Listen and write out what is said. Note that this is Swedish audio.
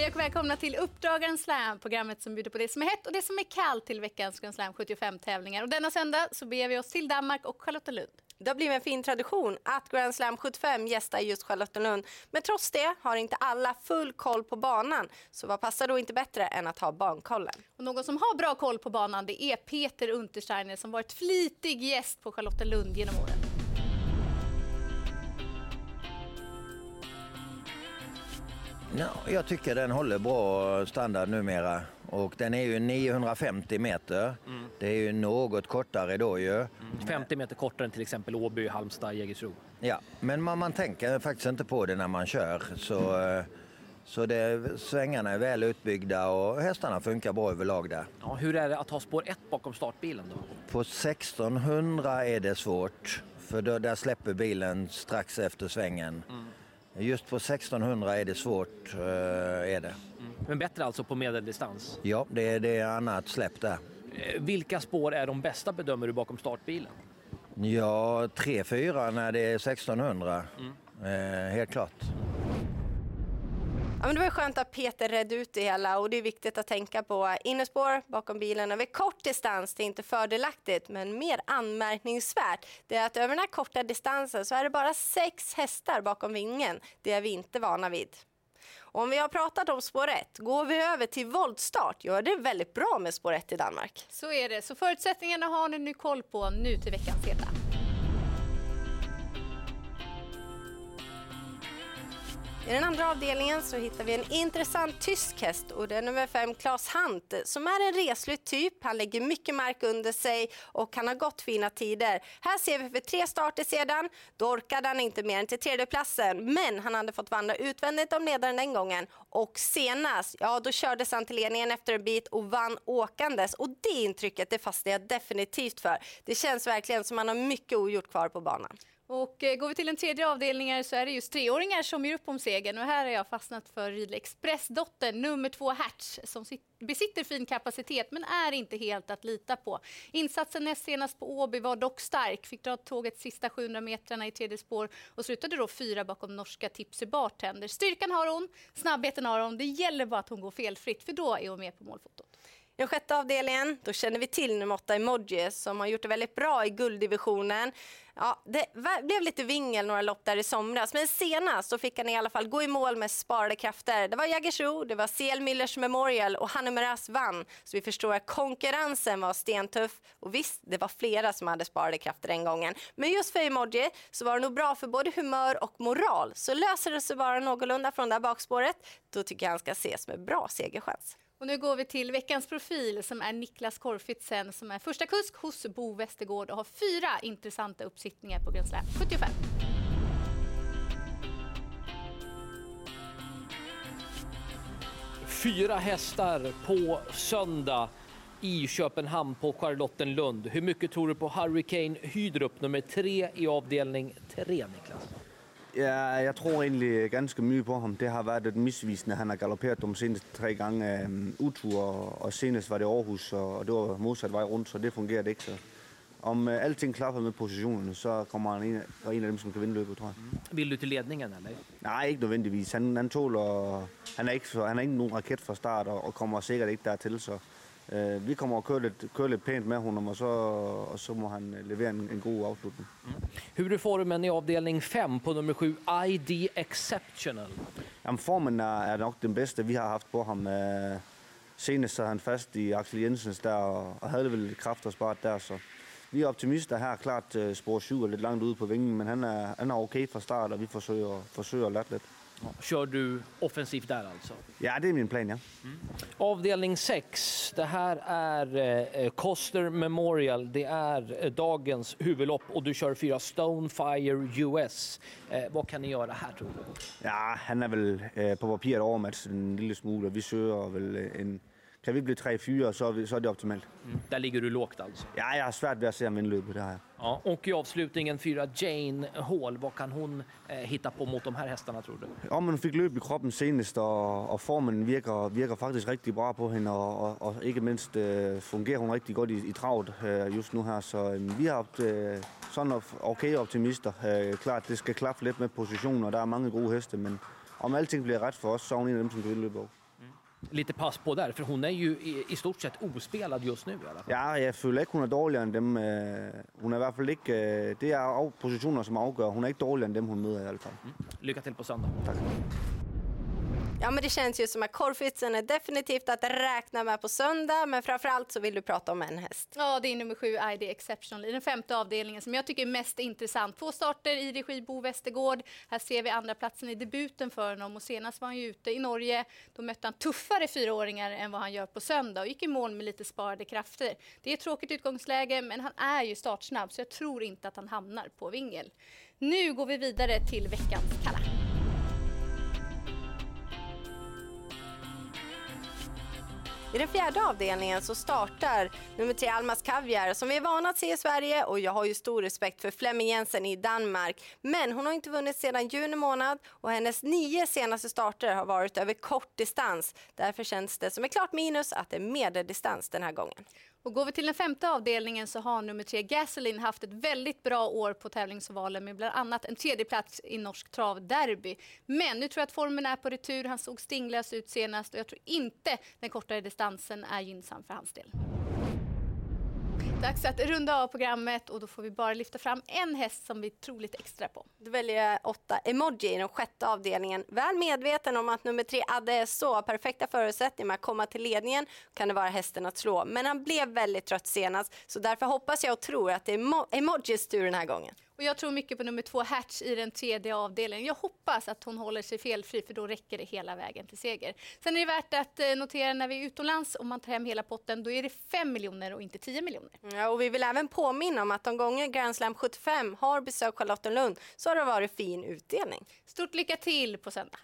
Hej och välkomna till Uppdragaren Slam, programmet som bjuder på det som är hett och det som är kallt till veckans Grand Slam 75-tävlingar. Och denna söndag så beger vi oss till Danmark och Charlottenlund. Det har blivit en fin tradition att Grand Slam 75 gästar just Charlottenlund. Men trots det har inte alla full koll på banan. Så vad passar då inte bättre än att ha bankollen? Och någon som har bra koll på banan det är Peter Untersteiner som varit flitig gäst på Charlottenlund genom åren. Ja, jag tycker den håller bra standard numera. Och den är ju 950 meter. Mm. Det är ju något kortare då ju. Mm. 50 meter kortare än till exempel Åby, Halmstad, Jägersro. Ja, men man, man tänker faktiskt inte på det när man kör. Så, mm. så det, svängarna är väl utbyggda och hästarna funkar bra överlag där. Ja, hur är det att ha spår 1 bakom startbilen då? På 1600 är det svårt. För då, där släpper bilen strax efter svängen. Mm. Just på 1600 är det svårt. Eh, är det. Mm. Men bättre alltså på medeldistans? Ja, det är, det är annat släpp där. Eh, vilka spår är de bästa bedömer du bakom startbilen? Ja, 3-4 när det är 1600. Mm. Eh, helt klart. Ja, men det var skönt att Peter redde ut det hela och det är viktigt att tänka på innerspår bakom bilen över kort distans. Det är inte fördelaktigt men mer anmärkningsvärt det är att över den här korta distansen så är det bara sex hästar bakom vingen. Det är vi inte vana vid. Och om vi har pratat om spår 1, går vi över till voltstart, Gör det är väldigt bra med spår 1 i Danmark. Så är det, så förutsättningarna har ni nu koll på nu till veckans heta. I den andra avdelningen så hittar vi en intressant tysk häst och det är nummer fem Klas Hant som är en reslig typ. Han lägger mycket mark under sig och han har gått fina tider. Här ser vi för tre starter sedan. Då orkade han inte mer än till tredjeplatsen men han hade fått vandra utvändigt om ledaren den gången. Och senast, ja då kördes han till ledningen efter en bit och vann åkandes och det intrycket det fastnar jag definitivt för. Det känns verkligen som att han har mycket ogjort kvar på banan. Och eh, går vi till den tredje avdelningen så är det just treåringar som ger upp om segern. Och här har jag fastnat för Ridley Express-dottern, nummer två Hertz, som besitter fin kapacitet men är inte helt att lita på. Insatsen näst senast på Åby var dock stark. Fick dra tåget sista 700 metrarna i tredje spår och slutade då fyra bakom norska Tipsy Bartender. Styrkan har hon, snabbheten har hon. Det gäller bara att hon går felfritt för då är hon med på målfotot. Den sjätte avdelningen då känner vi till nummer åtta Emoji som har gjort det väldigt bra i gulddivisionen. Ja, det blev lite vingel några lopp där i somras men senast så fick han i alla fall gå i mål med sparade krafter. Det var Jägersro, det var CL Millers Memorial och Hanne Meras vann. Så vi förstår att konkurrensen var stentuff och visst, det var flera som hade sparade krafter den gången. Men just för Emoji så var det nog bra för både humör och moral. Så löser det sig bara någorlunda från det här bakspåret, då tycker jag han ska ses med bra segerchans. Och nu går vi till veckans profil som är Niklas Korfitsen som är första kusk hos Bo Westergård och har fyra intressanta uppsittningar på Grand Slam 75. Fyra hästar på söndag i Köpenhamn på Charlottenlund. Hur mycket tror du på Hurricane Hydrup nummer tre i avdelning tre, Niklas? Ja, jeg tror egentlig ganske mye på ham. Det har været et misvisende. Han har galopperet de seneste tre gange um, utur, og senest var det Aarhus, og det var modsat vej rundt, så det fungerer det ikke. Så om uh, alting klapper med positionerne, så kommer han en, af, en af dem, som kan vinde løbet, tror jeg. Mm. Vil du til ledningen, eller? Nej, ikke nødvendigvis. Han, han tåler... Han er, ikke, han er ikke nogen raket fra start, og, og kommer sikkert ikke dertil, så Eh, vi kommer att köra lite, köra lite pent med honom och så, och så må han leverera en, en god avslutning. Mm. Hur är formen i avdelning 5 på nummer 7, ID Exceptional? Jamen, formen är, är nog den bästa vi har haft på honom. Eh, senast så han fast i Axel Jensens där och, och hade väl krafter sparat där. Så vi är optimister här. Klart uh, spår 7 är lite långt ute på vingen, men han är, han okej okay från start och vi försöker, försöker lätt lite. Kör du offensivt där alltså? Ja, det är min plan, ja. Mm. Avdelning 6. Det här är eh, Coster Memorial. Det är eh, dagens huvudlopp och du kör fyra Stonefire US. Eh, vad kan ni göra här tror du? Ja, han är väl eh, på papiret övermatch en lille smule. Vi söker väl en kan vi bli 3-4 så, så är det optimalt. Mm. Där ligger du lågt alltså? Ja, jag har svårt vid att se vinlöpet. Det här. Ja, och i avslutningen fyra Jane Hall. Vad kan hon eh, hitta på mot de här hästarna tror du? Ja, man fick löp i kroppen senast och, och formen virker, virker faktiskt riktigt bra på henne och, och, och inte minst äh, fungerar hon riktigt gott i, i travet äh, just nu här. Så vi har haft äh, sådana okej okay optimister. Äh, klart, det ska klaffa lite med positioner. Det är många goda hästar, men om allting blir rätt för oss så är hon en av dem som kan vinna löpet. Lite pass på där? För hon är ju i, i stort sett ospelad just nu i alla fall. Ja, jeg føler ikke, hun er dårligere end dem. øh, Hun er i fald ikke... øh, Det er af- positioner, som afgør. Hun er ikke dårligere end dem, hun møder i hvert fald. Lycka till på söndag. Tak. Ja, men det känns ju som att korvfitsen är definitivt att räkna med på söndag, men framförallt så vill du prata om en häst. Ja, det är nummer sju, ID Exceptional i den femte avdelningen som jag tycker är mest intressant. Två starter i regi Bo Westergård. Här ser vi andra platsen i debuten för honom och senast var han ju ute i Norge. Då mötte han tuffare fyraåringar än vad han gör på söndag och gick i mål med lite sparade krafter. Det är ett tråkigt utgångsläge, men han är ju startsnabb så jag tror inte att han hamnar på vingel. Nu går vi vidare till veckans kalla. I den fjärde avdelningen så startar nummer tre Almas Kaviar som vi är vana att se i Sverige och jag har ju stor respekt för Flemming Jensen i Danmark. Men hon har inte vunnit sedan juni månad och hennes nio senaste starter har varit över kort distans. Därför känns det som ett klart minus att det är medeldistans den här gången. Och går vi till den femte avdelningen så har nummer tre Gasoline haft ett väldigt bra år på tävlingsovalen med bland annat en tredjeplats i Norsk travderby. Men nu tror jag att formen är på retur. Han såg stinglös ut senast och jag tror inte den kortare distansen är gynnsam för hans del. Dags att runda av programmet och då får vi bara lyfta fram en häst som vi tror lite extra på. Då väljer jag åtta Emoji i den sjätte avdelningen. Väl medveten om att nummer tre Adde är har perfekta förutsättningar med att komma till ledningen kan det vara hästen att slå. Men han blev väldigt trött senast så därför hoppas jag och tror att det är Emojis tur den här gången. Och jag tror mycket på nummer två Hatch i den tredje avdelningen. Jag hoppas att hon håller sig felfri för då räcker det hela vägen till seger. Sen är det värt att eh, notera när vi är utomlands, om man tar hem hela potten, då är det 5 miljoner och inte 10 miljoner. Ja, och vi vill även påminna om att de gånger Grand Slam 75 har besökt Charlottenlund så har det varit fin utdelning. Stort lycka till på söndag!